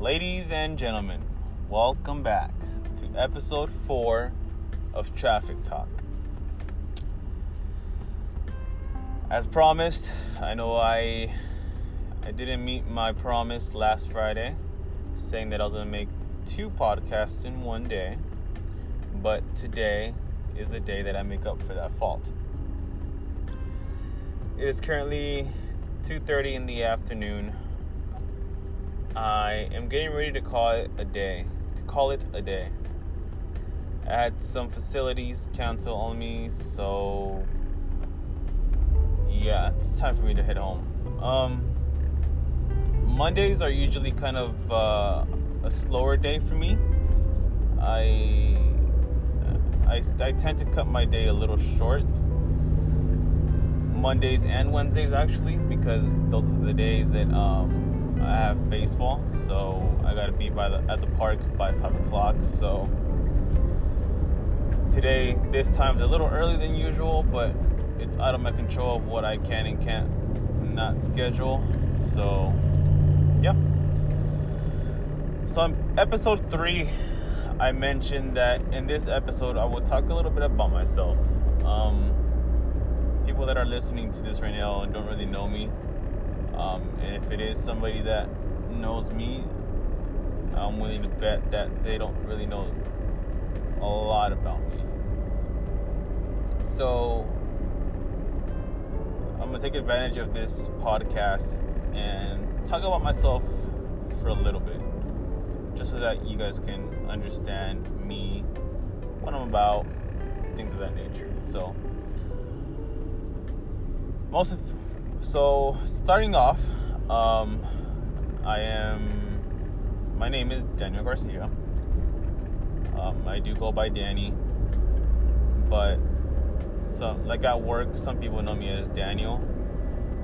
Ladies and gentlemen, welcome back to episode four of Traffic Talk. As promised, I know I I didn't meet my promise last Friday, saying that I was gonna make two podcasts in one day, but today is the day that I make up for that fault. It is currently 2:30 in the afternoon. I am getting ready to call it a day. To call it a day. I had some facilities cancel on me, so yeah, it's time for me to head home. Um, Mondays are usually kind of uh, a slower day for me. I, I I tend to cut my day a little short. Mondays and Wednesdays actually, because those are the days that um, I have baseball. So I gotta be by the at the park by five o'clock. So today, this time is a little early than usual, but it's out of my control of what I can and can't not schedule. So yeah. So in episode three, I mentioned that in this episode I will talk a little bit about myself. Um, people that are listening to this right now and don't really know me, um, and if it is somebody that knows me, I'm willing to bet that they don't really know a lot about me. So I'm gonna take advantage of this podcast and talk about myself for a little bit, just so that you guys can understand me, what I'm about, things of that nature. So, most of, so starting off, um, I am, my name is Daniel Garcia. Um, I do go by Danny, but some like at work, some people know me as Daniel,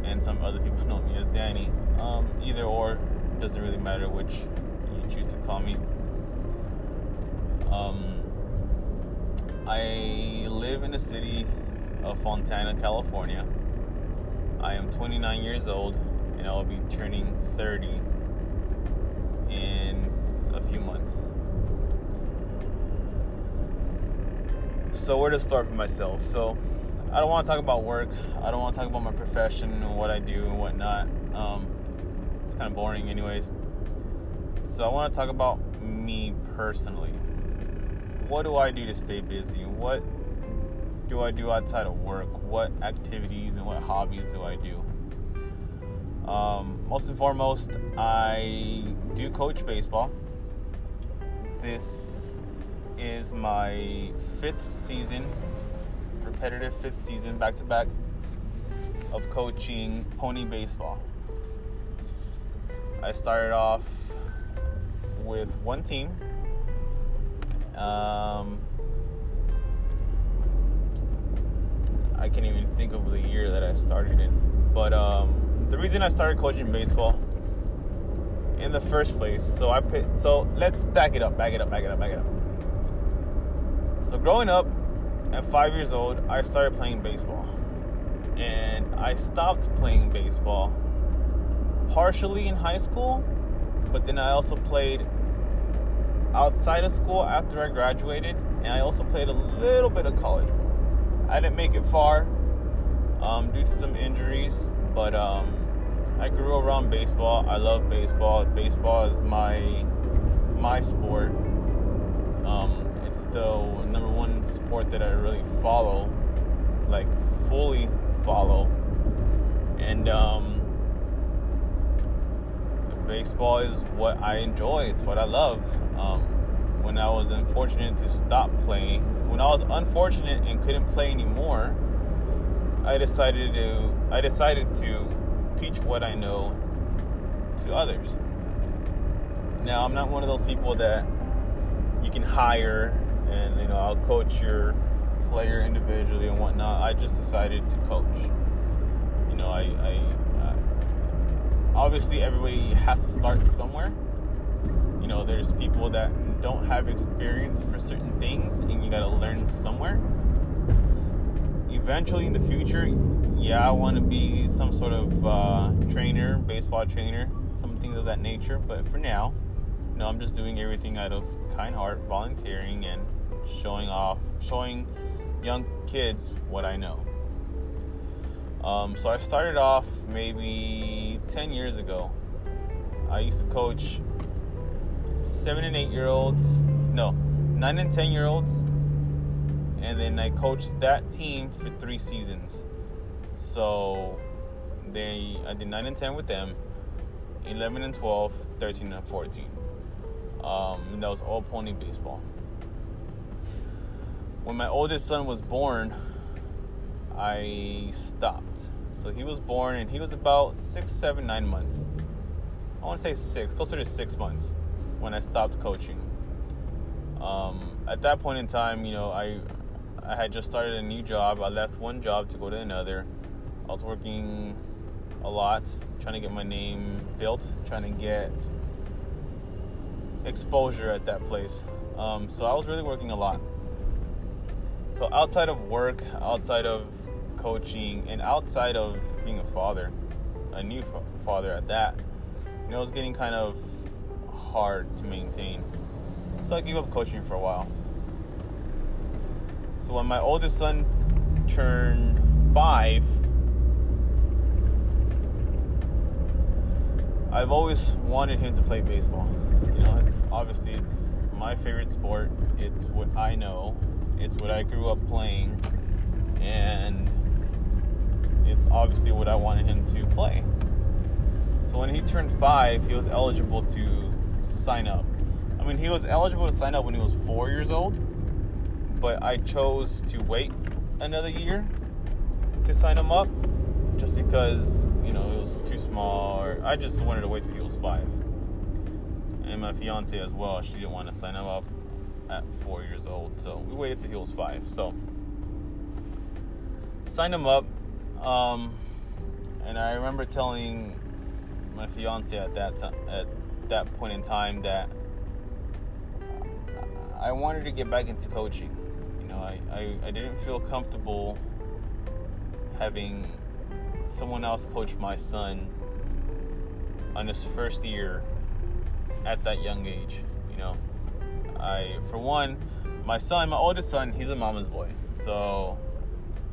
and some other people know me as Danny. Um, either or doesn't really matter which you choose to call me. Um, I live in the city of Fontana, California. I am 29 years old, and I will be turning 30 in a few months. So where to start for myself? So I don't want to talk about work. I don't want to talk about my profession and what I do and whatnot. Um, it's kind of boring, anyways. So I want to talk about me personally. What do I do to stay busy? What do I do outside of work? What activities and what hobbies do I do? Um, most and foremost, I do coach baseball. This is my fifth season, repetitive fifth season, back to back, of coaching pony baseball. I started off with one team. Um, I can't even think of the year that I started in. But um, the reason I started coaching baseball in the first place, so I put, so let's back it up, back it up, back it up, back it up. So growing up at five years old, I started playing baseball, and I stopped playing baseball partially in high school, but then I also played outside of school after I graduated, and I also played a little bit of college. I didn't make it far um, due to some injuries, but um, I grew around baseball. I love baseball. Baseball is my my sport. Um, it's the number one sport that I really follow, like fully follow, and um, baseball is what I enjoy. It's what I love. Um, when I was unfortunate to stop playing, when I was unfortunate and couldn't play anymore, I decided to I decided to teach what I know to others. Now I'm not one of those people that you can hire and you know I'll coach your player individually and whatnot. I just decided to coach. You know, I, I, I obviously everybody has to start somewhere. You know, there's people that don't have experience for certain things, and you got to learn somewhere. Eventually, in the future, yeah, I want to be some sort of uh, trainer, baseball trainer, some things of that nature. But for now, You know, I'm just doing everything out of kind heart, volunteering, and showing off, showing young kids what I know. Um, so I started off maybe 10 years ago. I used to coach seven and eight year olds, no, nine and 10 year olds, and then I coached that team for three seasons. So they, I did nine and 10 with them, 11 and 12, 13 and 14. Um, and that was all pony baseball. When my oldest son was born, I stopped. So he was born and he was about six, seven, nine months. I want to say six, closer to six months when I stopped coaching. Um, at that point in time, you know, I I had just started a new job. I left one job to go to another. I was working a lot, trying to get my name built, trying to get exposure at that place. Um, so I was really working a lot. So outside of work, outside of coaching, and outside of being a father, a new father at that, you know, I was getting kind of hard to maintain. So I gave up coaching for a while. So when my oldest son turned five, I've always wanted him to play baseball. You know, it's obviously it's my favorite sport. It's what I know. It's what I grew up playing, and it's obviously what I wanted him to play. So when he turned five, he was eligible to sign up. I mean, he was eligible to sign up when he was four years old, but I chose to wait another year to sign him up just because, you know, it was too small, or I just wanted to wait till he was five. And my fiance as well, she didn't want to sign him up at four years old, so we waited till he was five. So, signed him up, um, and I remember telling my fiance at that time, at that point in time, that I wanted to get back into coaching. You know, I, I, I didn't feel comfortable having someone else coach my son on his first year at that young age. You know, I, for one, my son, my oldest son, he's a mama's boy. So,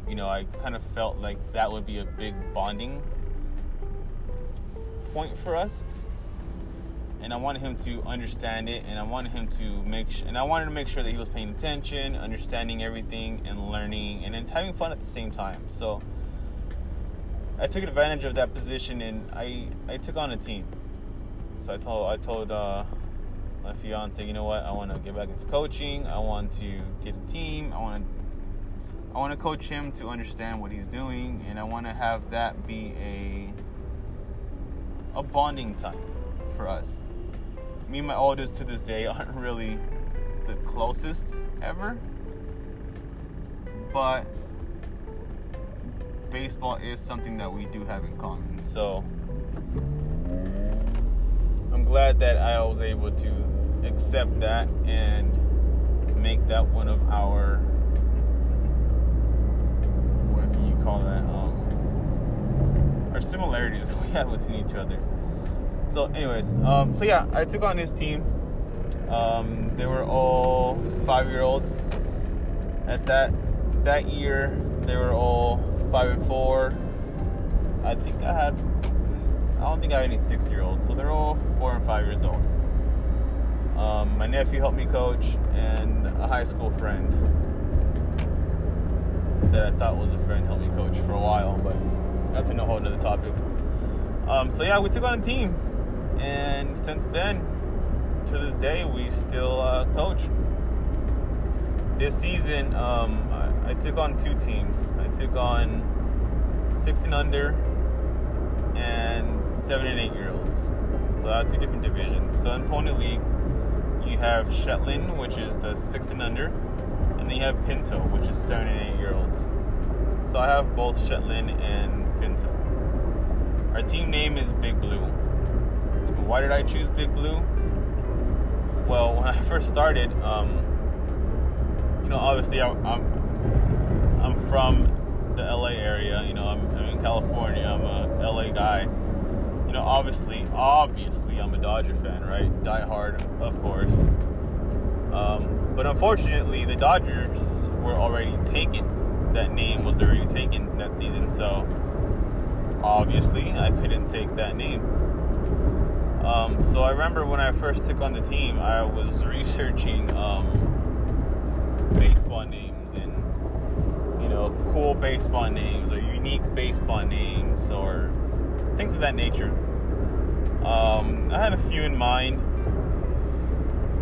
you know, I kind of felt like that would be a big bonding point for us. And I wanted him to understand it, and I wanted him to make, sh- and I wanted to make sure that he was paying attention, understanding everything, and learning, and then having fun at the same time. So, I took advantage of that position, and I I took on a team. So I told I told uh, my fiance, you know what, I want to get back into coaching. I want to get a team. I want to I want to coach him to understand what he's doing, and I want to have that be a a bonding time for us. Me and my oldest to this day aren't really the closest ever, but baseball is something that we do have in common. So I'm glad that I was able to accept that and make that one of our what can you call that? Um, our similarities that we have between each other. So, anyways, um, so yeah, I took on his team. Um, they were all five-year-olds. At that that year, they were all five and four. I think I had. I don't think I had any six-year-olds, so they're all four and five years old. Um, my nephew helped me coach, and a high school friend that I thought was a friend helped me coach for a while, but that's a whole other topic. Um, so yeah, we took on a team, and since then, to this day, we still uh, coach. This season, um, I, I took on two teams. I took on six and under and seven and eight year olds. So I have two different divisions. So in Pony League, you have Shetland, which is the six and under, and then you have Pinto, which is seven and eight year olds. So I have both Shetland and Pinto. Our team name is Big Blue. Why did I choose Big Blue? Well, when I first started, um, you know, obviously I, I'm I'm from the LA area. You know, I'm, I'm in California. I'm a LA guy, you know, obviously, obviously, I'm a Dodger fan, right? Die hard, of course. Um, but unfortunately, the Dodgers were already taken. That name was already taken that season, so obviously, I couldn't take that name. Um, so I remember when I first took on the team, I was researching um, baseball names and you know cool baseball names or unique baseball names or things of that nature. Um, I had a few in mind.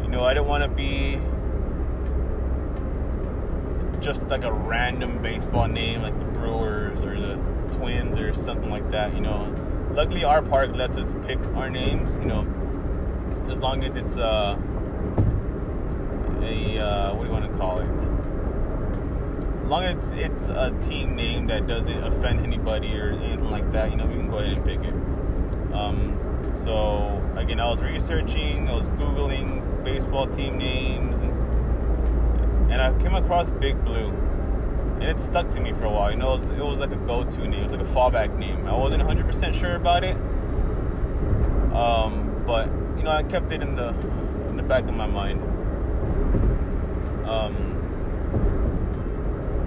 You know, I didn't want to be just like a random baseball name like the Brewers or the Twins or something like that. You know, luckily our park lets us pick our names. You know, as long as it's uh, a uh, what do you want to call it? As long as it's a team name that doesn't offend anybody or anything like that, you know, we can go ahead and pick it. Um, so again, I was researching, I was googling baseball team names, and, and I came across Big Blue and it stuck to me for a while. You know, it was, it was like a go-to name. It was like a fallback name. I wasn't 100% sure about it, um, but you know, I kept it in the in the back of my mind. Um,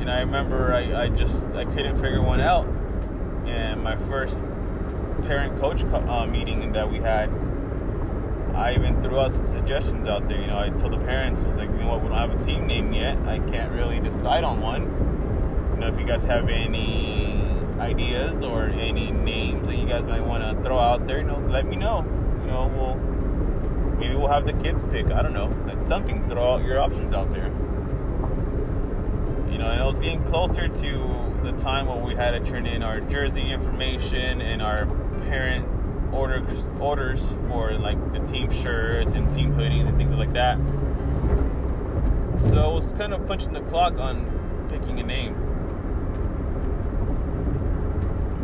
and I remember I, I just I couldn't figure one out. And my first parent coach uh, meeting that we had, I even threw out some suggestions out there. You know, I told the parents, I was like, you know what, we don't have a team name yet. I can't really decide on one know if you guys have any ideas or any names that you guys might want to throw out there. You know, let me know. You know, we'll maybe we'll have the kids pick. I don't know, like something. Throw out your options out there. You know, and it was getting closer to the time when we had to turn in our jersey information and our parent orders orders for like the team shirts and team hoodies and things like that. So I was kind of punching the clock on picking a name.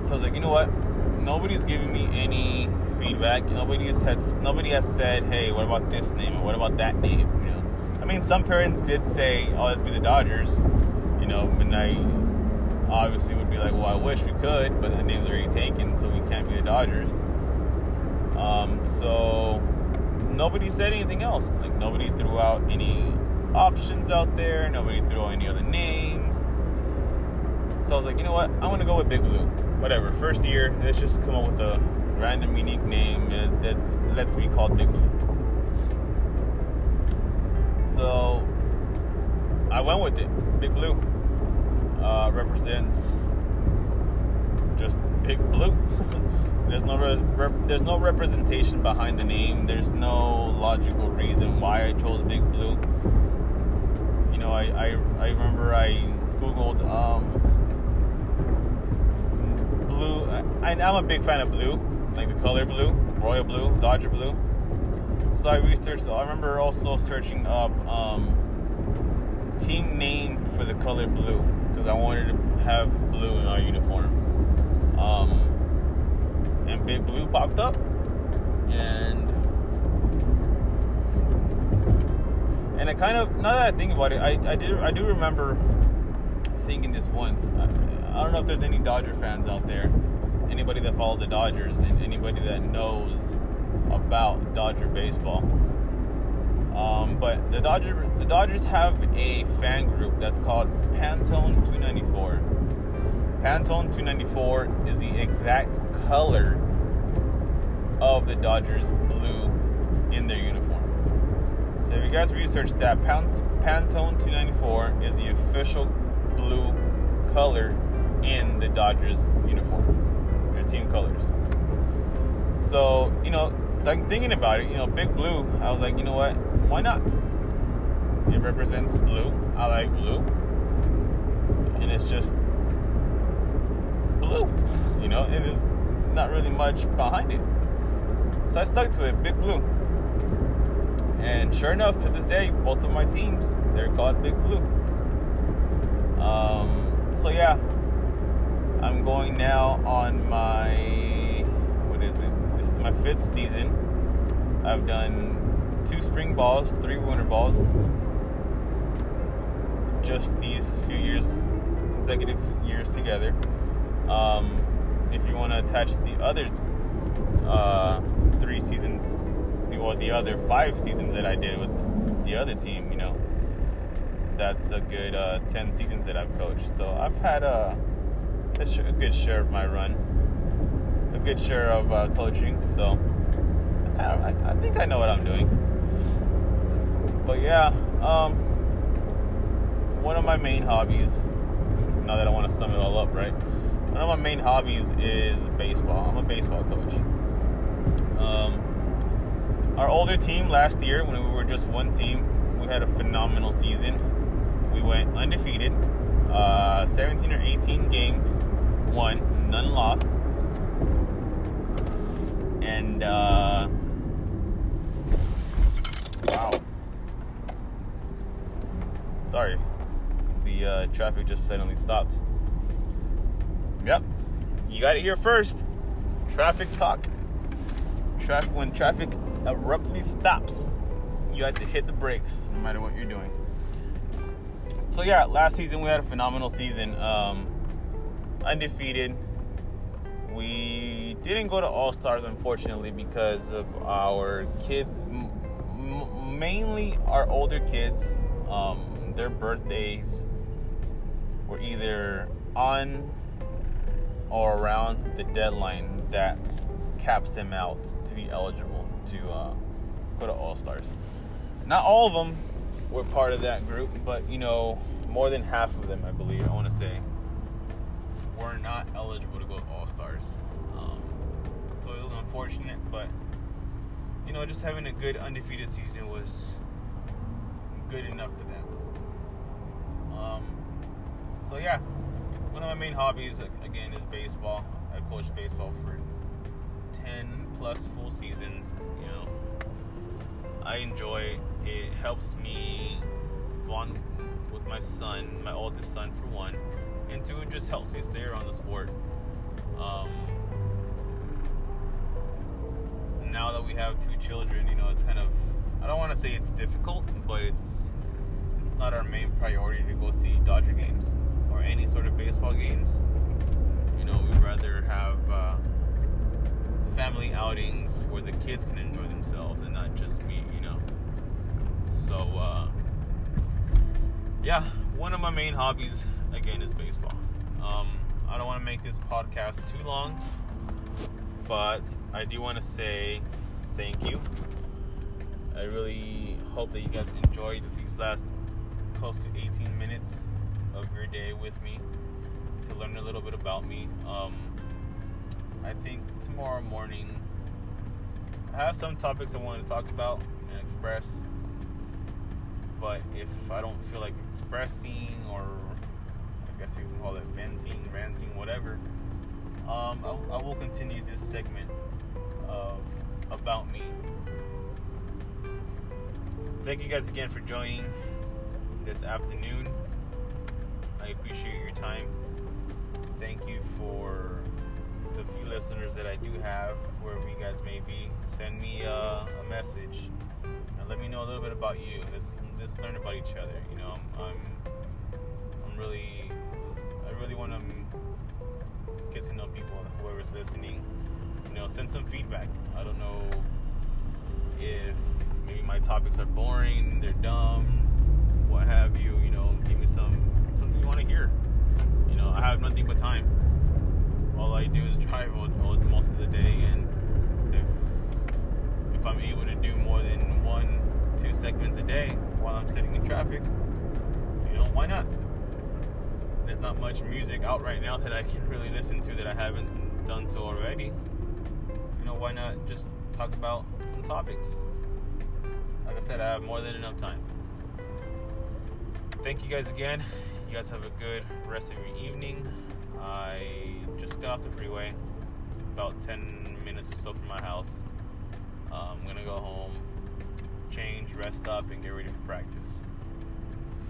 So I was like, you know what? Nobody's giving me any feedback. Nobody has said nobody has said, hey, what about this name and what about that name? You know, I mean, some parents did say, oh, let's be the Dodgers. You know, and I obviously would be like, well, I wish we could, but the name's already taken, so we can't be the Dodgers. Um, so nobody said anything else. Like nobody threw out any options out there. Nobody threw out any other names. So I was like, you know what? I'm gonna go with Big Blue whatever. First year, let's just come up with a random unique name that's let's be called Big Blue. So I went with it. Big Blue uh, represents just Big Blue. there's no rep- there's no representation behind the name. There's no logical reason why I chose Big Blue. You know, I I, I remember I googled um, blue. I, I'm a big fan of blue, like the color blue, royal blue, Dodger blue. So I researched. I remember also searching up um, team name for the color blue because I wanted to have blue in our uniform. Um, and Big Blue popped up, and and I kind of now that I think about it, I, I do I do remember thinking this once. I, I don't know if there's any Dodger fans out there, anybody that follows the Dodgers, and anybody that knows about Dodger baseball. Um, but the Dodger, the Dodgers have a fan group that's called Pantone 294. Pantone 294 is the exact color of the Dodgers blue in their uniform. So if you guys research that, Pantone 294 is the official blue color in the Dodgers uniform, their team colors. So, you know, like thinking about it, you know, Big Blue, I was like, you know what? Why not? It represents blue. I like blue. And it's just blue. You know, it is not really much behind it. So I stuck to it, Big Blue. And sure enough, to this day, both of my teams, they're called Big Blue. Um, so yeah, I'm going now on my what is it? This is my fifth season. I've done two spring balls, three winter balls. Just these few years, consecutive years together. Um, if you want to attach the other uh, three seasons, or the other five seasons that I did with the other team, you know, that's a good uh, 10 seasons that I've coached. So I've had a, a, a good share of my run, a good share of uh, coaching. So I, kind of, I, I, think I know what I'm doing. But yeah, um, one of my main hobbies, now that I want to sum it all up, right? One of my main hobbies is baseball. I'm a baseball coach. Um, our older team last year, when we were just one team, we had a phenomenal season. We went undefeated, uh, 17 or 18 games, won, none lost. And, uh, wow. Sorry, the uh, traffic just suddenly stopped. Yep, you got it here first. Traffic talk. Traffic when traffic abruptly stops, you have to hit the brakes no matter what you're doing. So yeah, last season we had a phenomenal season. Um, undefeated. We didn't go to All Stars unfortunately because of our kids, m- mainly our older kids. Um, their birthdays were either on or around the deadline that caps them out to be eligible to uh, go to All Stars. Not all of them were part of that group, but you know, more than half of them, I believe, I want to say, were not eligible to go All Stars. Um, so it was unfortunate, but you know, just having a good undefeated season was good enough for them. Um, so yeah, one of my main hobbies again is baseball. I coached baseball for 10 plus full seasons, you know. I enjoy it helps me bond with my son, my oldest son for one, and two it just helps me stay around the sport. Um, now that we have two children, you know, it's kind of I don't want to say it's difficult, but it's it's not our main priority to go see Dodger games or any sort of baseball games. You know, we'd rather have uh, family outings where the kids can enjoy themselves and not just me. So, uh, yeah, one of my main hobbies, again, is baseball. Um, I don't want to make this podcast too long, but I do want to say thank you. I really hope that you guys enjoyed these last close to 18 minutes of your day with me to learn a little bit about me. Um, I think tomorrow morning I have some topics I want to talk about and express. But if I don't feel like expressing, or I guess you can call it venting, ranting, whatever, um, I, I will continue this segment of about me. Thank you guys again for joining this afternoon. I appreciate your time. Thank you for the few listeners that I do have, wherever you guys may be, send me uh, a message and let me know a little bit about you. Let's let's learn about each other. You know, I'm I'm, I'm really I really want to get to know people. Whoever's listening, you know, send some feedback. I don't know if maybe my topics are boring, they're dumb, what have you. You know, give me some something you want to hear. You know, I have nothing but time all I do is drive all, all, most of the day, and if if I'm able to do more than one, two segments a day while I'm sitting in traffic, you know, why not? There's not much music out right now that I can really listen to that I haven't done so already. You know, why not just talk about some topics? Like I said, I have more than enough time. Thank you guys again. You guys have a good rest of your evening. I just got off the freeway, about 10 minutes or so from my house. Uh, I'm gonna go home, change, rest up, and get ready for practice.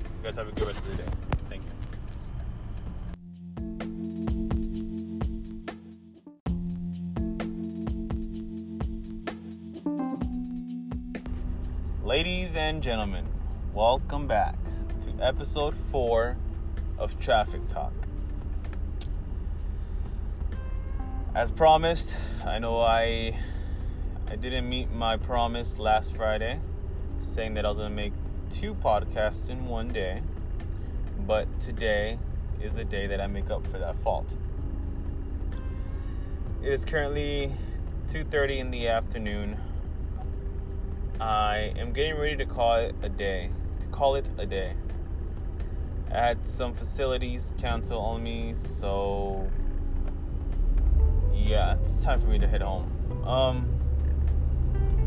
You guys have a good rest of the day. Thank you. Ladies and gentlemen, welcome back to episode four of Traffic Talk. As promised, I know I I didn't meet my promise last Friday, saying that I was gonna make two podcasts in one day, but today is the day that I make up for that fault. It is currently 2:30 in the afternoon. I am getting ready to call it a day. To call it a day. I had some facilities cancel on me, so yeah, it's time for me to head home. Um,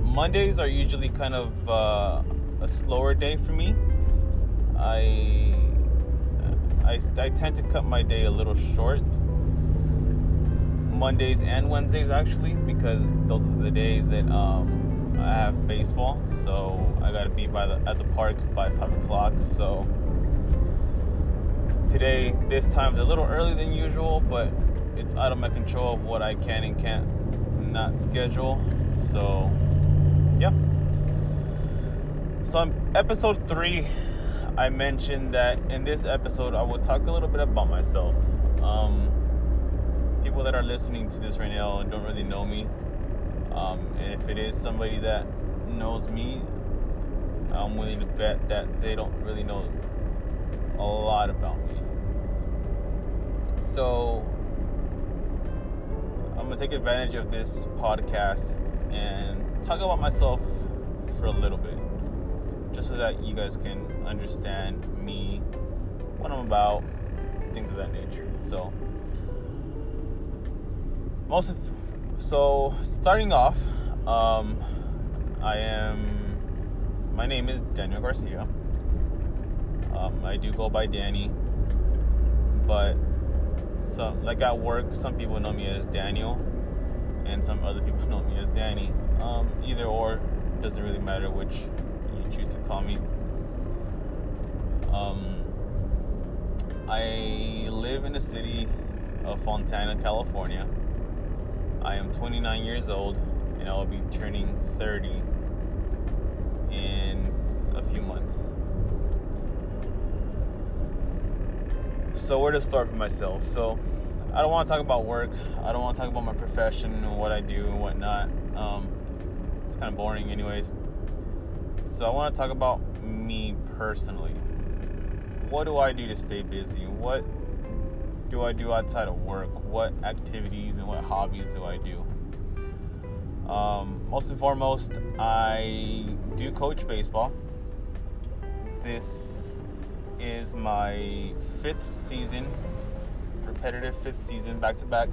Mondays are usually kind of uh, a slower day for me. I, I I tend to cut my day a little short. Mondays and Wednesdays actually, because those are the days that um, I have baseball. So I gotta be by the at the park by five o'clock. So today, this time is a little earlier than usual, but it's out of my control of what I can and can't not schedule. So, yeah. So, on episode three, I mentioned that in this episode, I will talk a little bit about myself. Um, people that are listening to this right now and don't really know me, um, and if it is somebody that knows me, I'm willing to bet that they don't really know a lot about me. So, gonna take advantage of this podcast and talk about myself for a little bit, just so that you guys can understand me, what I'm about, things of that nature. So, most of so starting off, um, I am. My name is Daniel Garcia. Um, I do go by Danny, but like at work, some people know me as Daniel, and some other people know me as Danny. Um, either or doesn't really matter which you choose to call me. Um, I live in the city of Fontana, California. I am 29 years old, and I will be turning 30 in a few months. So where to start for myself? So I don't want to talk about work. I don't want to talk about my profession and what I do and whatnot. Um, it's kind of boring, anyways. So I want to talk about me personally. What do I do to stay busy? What do I do outside of work? What activities and what hobbies do I do? Um, most and foremost, I do coach baseball. This is my fifth season, repetitive fifth season, back to back,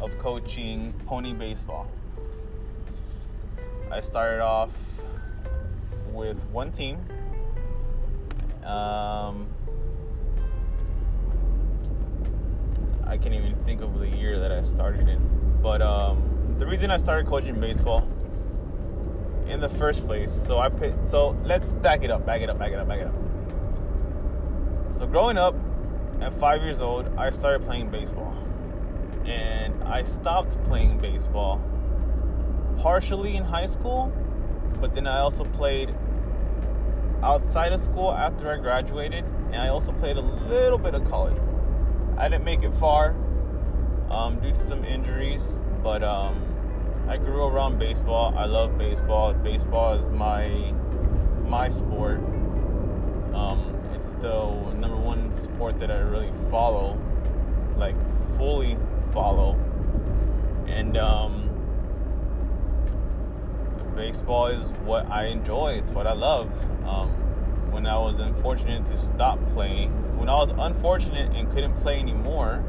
of coaching pony baseball. I started off with one team. Um, I can't even think of the year that I started in. But um, the reason I started coaching baseball in the first place, so I put, so let's back it up, back it up, back it up, back it up. So growing up at five years old, I started playing baseball. And I stopped playing baseball partially in high school, but then I also played outside of school after I graduated, and I also played a little bit of college. I didn't make it far um, due to some injuries, but um, I grew around baseball. I love baseball. Baseball is my my sport. Um, it's the number one sport that I really follow, like fully follow. And um, baseball is what I enjoy. It's what I love. Um, when I was unfortunate to stop playing, when I was unfortunate and couldn't play anymore,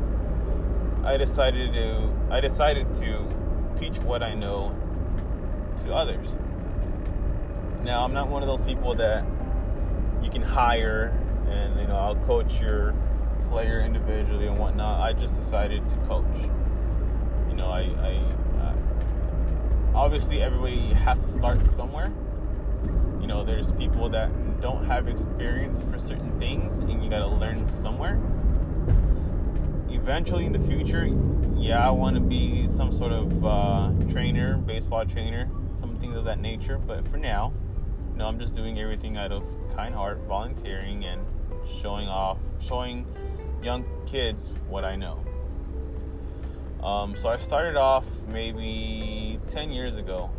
I decided to I decided to teach what I know to others. Now I'm not one of those people that you can hire and you know I'll coach your player individually and whatnot. I just decided to coach. You know, I, I obviously everybody has to start somewhere. You know, there's people that don't have experience for certain things, and you got to learn somewhere. Eventually, in the future, yeah, I want to be some sort of uh, trainer, baseball trainer, some things of that nature. But for now, I'm just doing everything out of kind heart, volunteering, and showing off, showing young kids what I know. Um, so I started off maybe 10 years ago.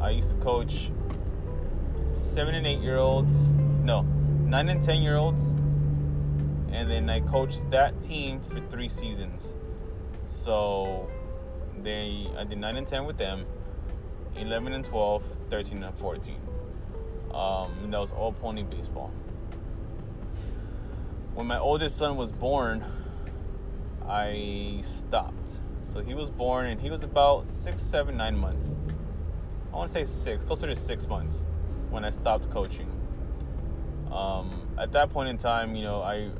I used to coach seven and eight year olds, no, nine and 10 year olds, and then I coached that team for three seasons. So they, I did nine and 10 with them, 11 and 12, 13 and 14. Um, and that was all pony baseball. When my oldest son was born, I stopped. So he was born and he was about six, seven, nine months. I want to say six, closer to six months when I stopped coaching. Um, at that point in time, you know, I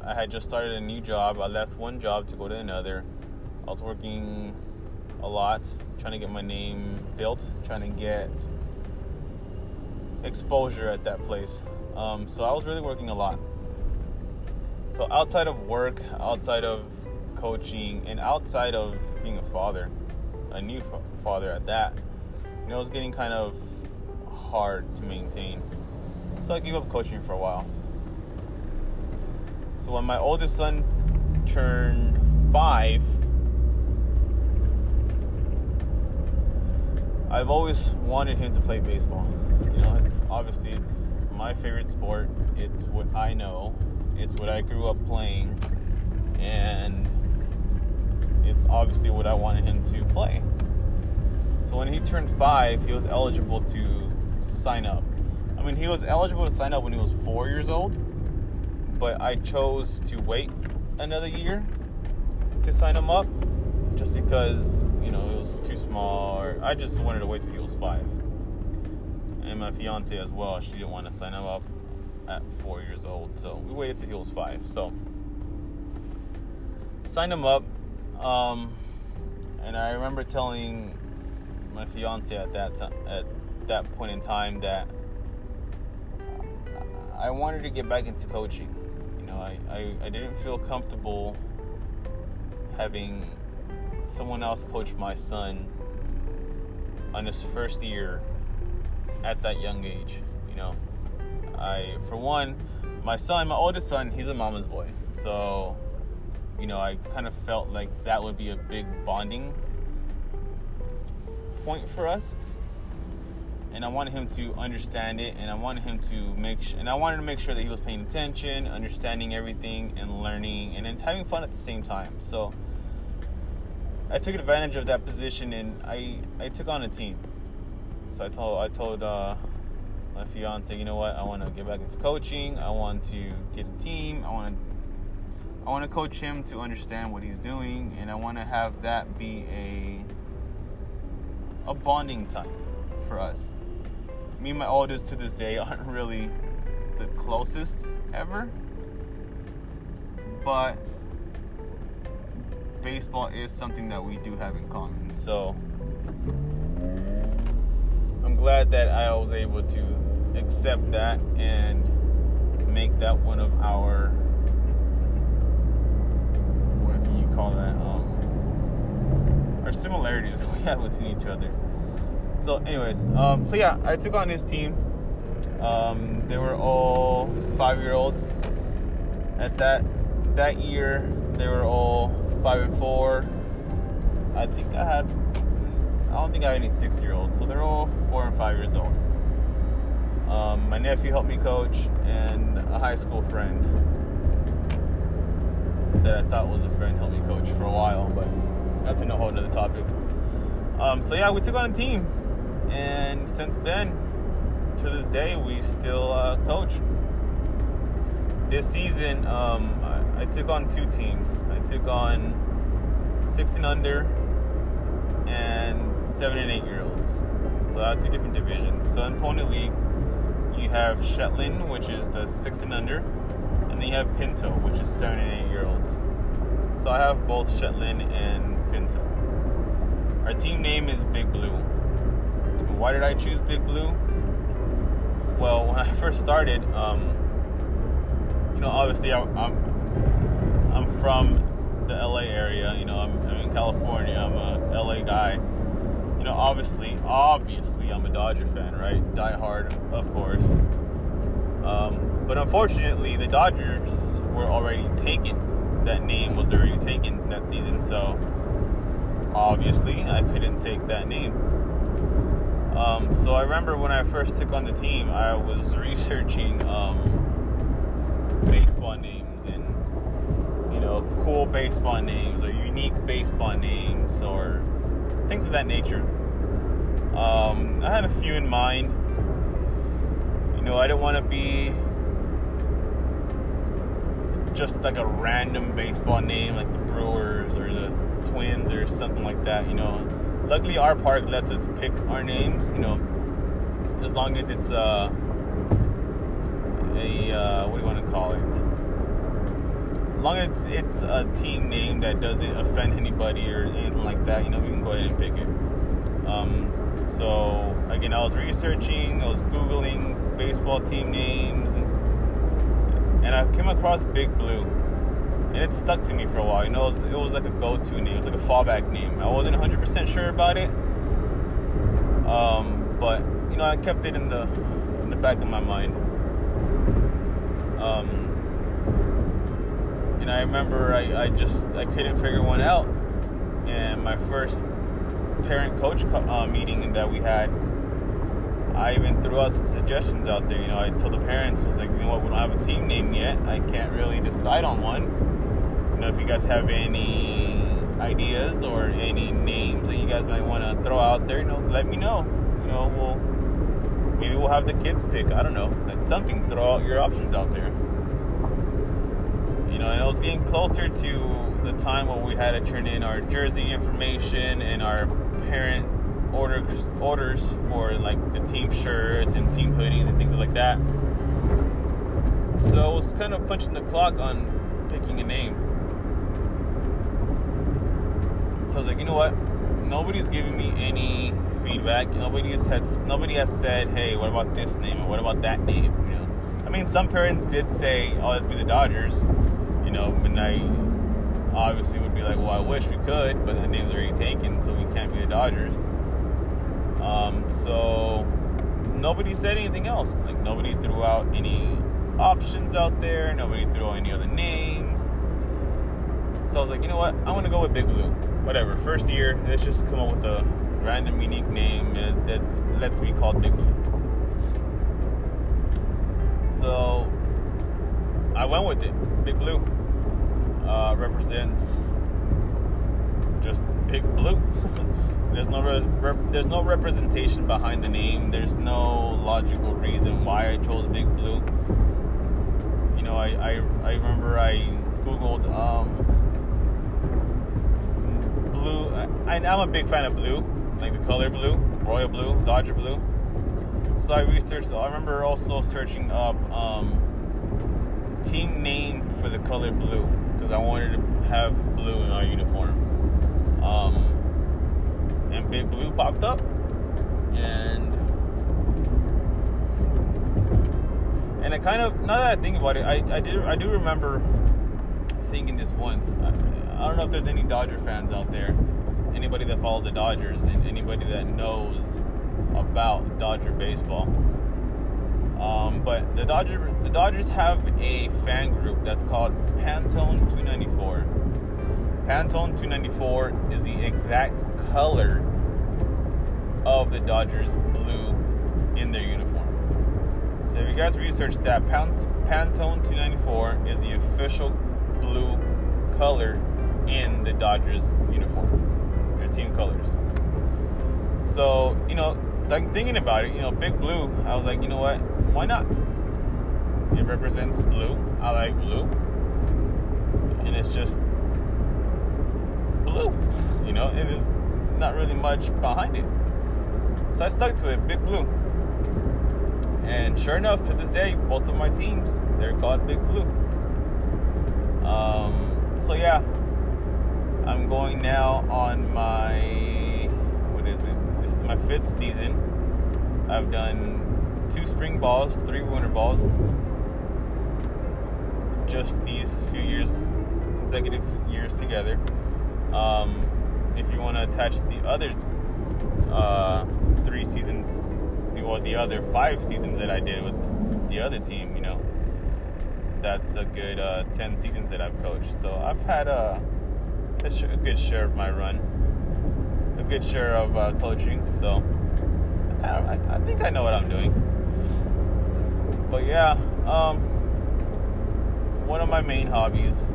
I had just started a new job. I left one job to go to another. I was working a lot, trying to get my name built, trying to get exposure at that place. Um, so I was really working a lot. So outside of work, outside of coaching, and outside of being a father, a new father at that, you know, it was getting kind of hard to maintain. So I gave up coaching for a while. So when my oldest son turned five, I've always wanted him to play baseball. You know, it's obviously it's my favorite sport. It's what I know. It's what I grew up playing, and it's obviously what I wanted him to play. So when he turned five, he was eligible to sign up. I mean, he was eligible to sign up when he was four years old, but I chose to wait another year to sign him up just because, you know, it was too small, or I just wanted to wait till he was five. And my fiance as well, she didn't want to sign him up at four years old, so we waited till he was five. So, signed him up, um, and I remember telling my fiance at that time, at that point in time that I wanted to get back into coaching. You know, I, I, I didn't feel comfortable having someone else coach my son on his first year at that young age. You know, I, for one, my son, my oldest son, he's a mama's boy. So, you know, I kind of felt like that would be a big bonding point for us. And I wanted him to understand it, and I wanted him to make, sh- and I wanted to make sure that he was paying attention, understanding everything, and learning, and then having fun at the same time. So I took advantage of that position, and I I took on a team. I told I told uh, my fiance, you know what, I want to get back into coaching. I want to get a team. I want to I want to coach him to understand what he's doing, and I want to have that be a a bonding time for us. Me and my oldest to this day aren't really the closest ever, but baseball is something that we do have in common. So I'm glad that I was able to accept that and make that one of our what can you call that? Um, our similarities we have between each other. So, anyways, um, so yeah, I took on this team. Um, they were all five-year-olds. At that that year, they were all five and four. I think I had. I don't think I have any six-year-olds, so they're all four and five years old. Um, my nephew helped me coach, and a high school friend that I thought was a friend helped me coach for a while, but that's in a whole other topic. Um, so yeah, we took on a team, and since then, to this day, we still uh, coach. This season, um, I, I took on two teams. I took on six and under and seven and eight year olds. So I have two different divisions. So in Pony League, you have Shetland, which is the six and under, and then you have Pinto, which is seven and eight year olds. So I have both Shetland and Pinto. Our team name is Big Blue. Why did I choose Big Blue? Well, when I first started, um, you know, obviously I, I'm I'm from the LA area. You know, I'm, I'm in California. I'm a LA guy. You know, obviously, obviously, I'm a Dodger fan, right? Die hard, of course. Um, but unfortunately, the Dodgers were already taken. That name was already taken that season, so obviously, I couldn't take that name. Um, so I remember when I first took on the team, I was researching um, baseball names know cool baseball names or unique baseball names or things of that nature. Um, I had a few in mind. You know, I didn't want to be just like a random baseball name like the Brewers or the Twins or something like that. You know, luckily our park lets us pick our names. You know, as long as it's uh, a uh, what do you want to call it? Long as it's a team name that doesn't offend anybody or anything like that, you know, we can go ahead and pick it. Um, so again, I was researching, I was googling baseball team names, and, and I came across Big Blue, and it stuck to me for a while. You know, it was, it was like a go-to name, it was like a fallback name. I wasn't 100% sure about it, um, but you know, I kept it in the in the back of my mind. Um, and I remember I, I just I couldn't figure one out, and my first parent coach uh, meeting that we had, I even threw out some suggestions out there. You know, I told the parents, I was like, you know what, we don't have a team name yet. I can't really decide on one. You know, if you guys have any ideas or any names that you guys might want to throw out there, you know, let me know. You know, we'll maybe we'll have the kids pick. I don't know, like something. Throw out your options out there. And it was getting closer to the time when we had to turn in our jersey information and our parent orders orders for like the team shirts and team hoodies and things like that. So I was kind of punching the clock on picking a name. So I was like, you know what? Nobody's giving me any feedback. Nobody has said nobody has said, hey, what about this name or what about that name? You know, I mean, some parents did say, oh, let's be the Dodgers. You know, I obviously would be like, well, I wish we could, but the name's already taken, so we can't be the Dodgers. Um, so nobody said anything else. Like nobody threw out any options out there. Nobody threw out any other names. So I was like, you know what? I'm gonna go with Big Blue. Whatever. First year, let's just come up with a random, unique name that's lets me called Big Blue. So I went with it. Big Blue uh, represents just big blue. there's no rep- there's no representation behind the name. There's no logical reason why I chose big blue. You know, I I, I remember I googled um, blue. I, I'm a big fan of blue, like the color blue, royal blue, Dodger blue. So I researched. I remember also searching up um, team name for the color blue because I wanted to have blue in our uniform. Um, and Big Blue popped up, and and I kind of now that I think about it, I I did I do remember thinking this once. I, I don't know if there's any Dodger fans out there, anybody that follows the Dodgers, and anybody that knows about Dodger baseball. Um, but the Dodgers, the Dodgers have a fan group that's called Pantone 294. Pantone 294 is the exact color of the Dodgers blue in their uniform. So if you guys research that, Pantone 294 is the official blue color in the Dodgers uniform, their team colors. So, you know, thinking about it, you know, big blue, I was like, you know what? Why not? It represents blue. I like blue. And it's just blue. You know, it is not really much behind it. So I stuck to it, big blue. And sure enough, to this day, both of my teams, they're called Big Blue. Um, so yeah, I'm going now on my, what is it? This is my fifth season. I've done two spring balls, three winter balls. Just these few years, consecutive years together. Um, if you want to attach the other uh, three seasons, or the other five seasons that I did with the other team, you know, that's a good uh, 10 seasons that I've coached. So I've had a, a, sh- a good share of my run. A good share of uh, coaching, so I, kind of, I, I think I know what I'm doing. But yeah, um, one of my main hobbies.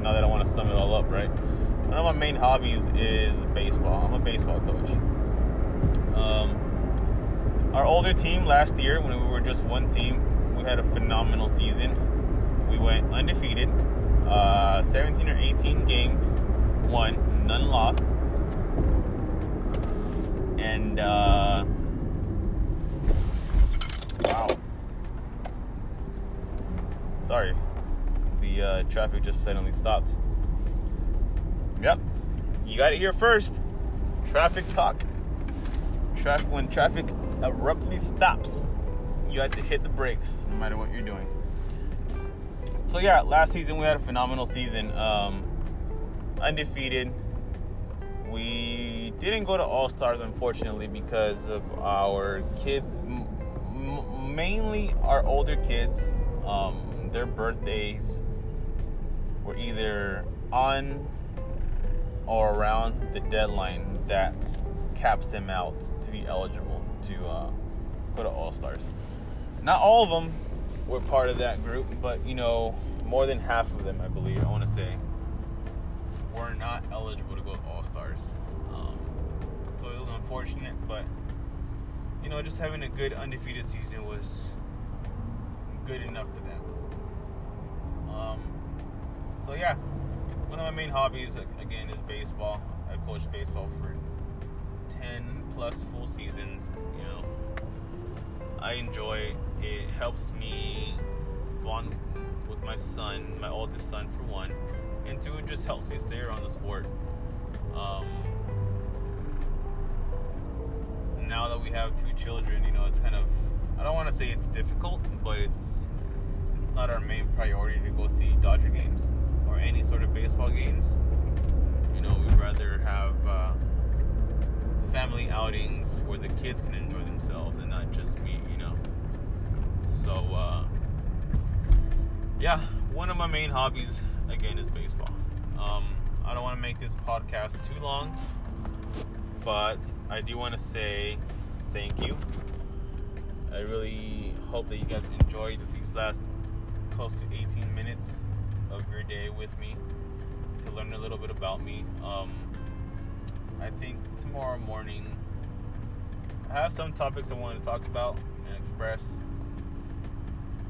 Now that I want to sum it all up, right? One of my main hobbies is baseball. I'm a baseball coach. Um, our older team last year, when we were just one team, we had a phenomenal season. We went undefeated, uh, 17 or 18 games, won, none lost. And, uh, wow. Sorry, the uh, traffic just suddenly stopped. Yep, you got it here first. Traffic talk. Traffic when traffic abruptly stops, you have to hit the brakes no matter what you're doing. So yeah, last season we had a phenomenal season. Um, undefeated. We didn't go to All Stars unfortunately because of our kids, m- mainly our older kids. Um, their birthdays were either on or around the deadline that caps them out to be eligible to uh, go to All Stars. Not all of them were part of that group, but you know, more than half of them, I believe, I want to say, were not eligible to go to All Stars. Um, so it was unfortunate, but you know, just having a good undefeated season was good enough for them. Um, so yeah, one of my main hobbies again is baseball. I coached baseball for 10 plus full seasons, you know. I enjoy it. Helps me bond with my son, my oldest son for one, and two, it just helps me stay around the sport. Um, now that we have two children, you know, it's kind of I don't want to say it's difficult, but it's not our main priority to go see Dodger games or any sort of baseball games. You know, we'd rather have uh, family outings where the kids can enjoy themselves and not just me, you know. So, uh, yeah, one of my main hobbies, again, is baseball. Um, I don't want to make this podcast too long, but I do want to say thank you. I really hope that you guys enjoyed these last close to 18 minutes of your day with me to learn a little bit about me. Um, I think tomorrow morning I have some topics I want to talk about and express.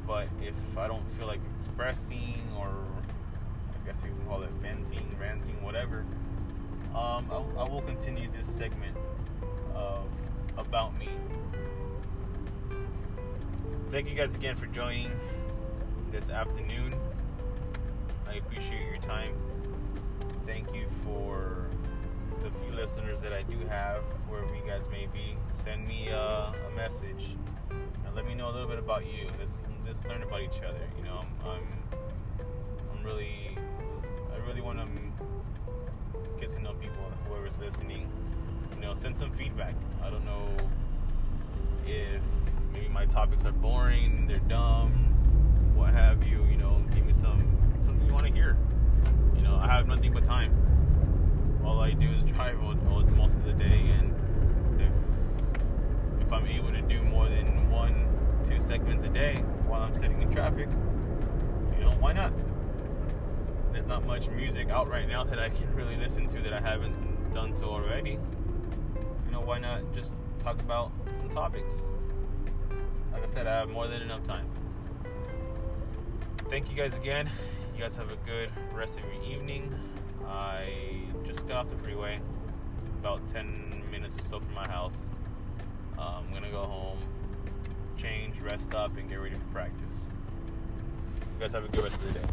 But if I don't feel like expressing, or I guess you can call it venting, ranting, whatever, um, I, I will continue this segment of about me. Thank you guys again for joining this afternoon. I appreciate your time. Thank you for the few listeners that I do have, wherever you guys may be. Send me uh, a message and let me know a little bit about you. Let's let's learn about each other. You know, I'm I'm, I'm really I really want to get to know people. Whoever's listening, you know, send some feedback. I don't know if maybe my topics are boring, they're dumb, what have you. You know, give me some something you want to hear. You know, I have nothing but time. All I do is drive all, all, most of the day, and if if I'm able to do more than one, two segments a day while I'm sitting in traffic, you know, why not? There's not much music out right now that I can really listen to that I haven't done so already. You know, why not just talk about some topics? Like I said, I have more than enough time. Thank you guys again. You guys have a good rest of your evening. I just got off the freeway, about 10 minutes or so from my house. Uh, I'm gonna go home, change, rest up, and get ready for practice. You guys have a good rest of the day.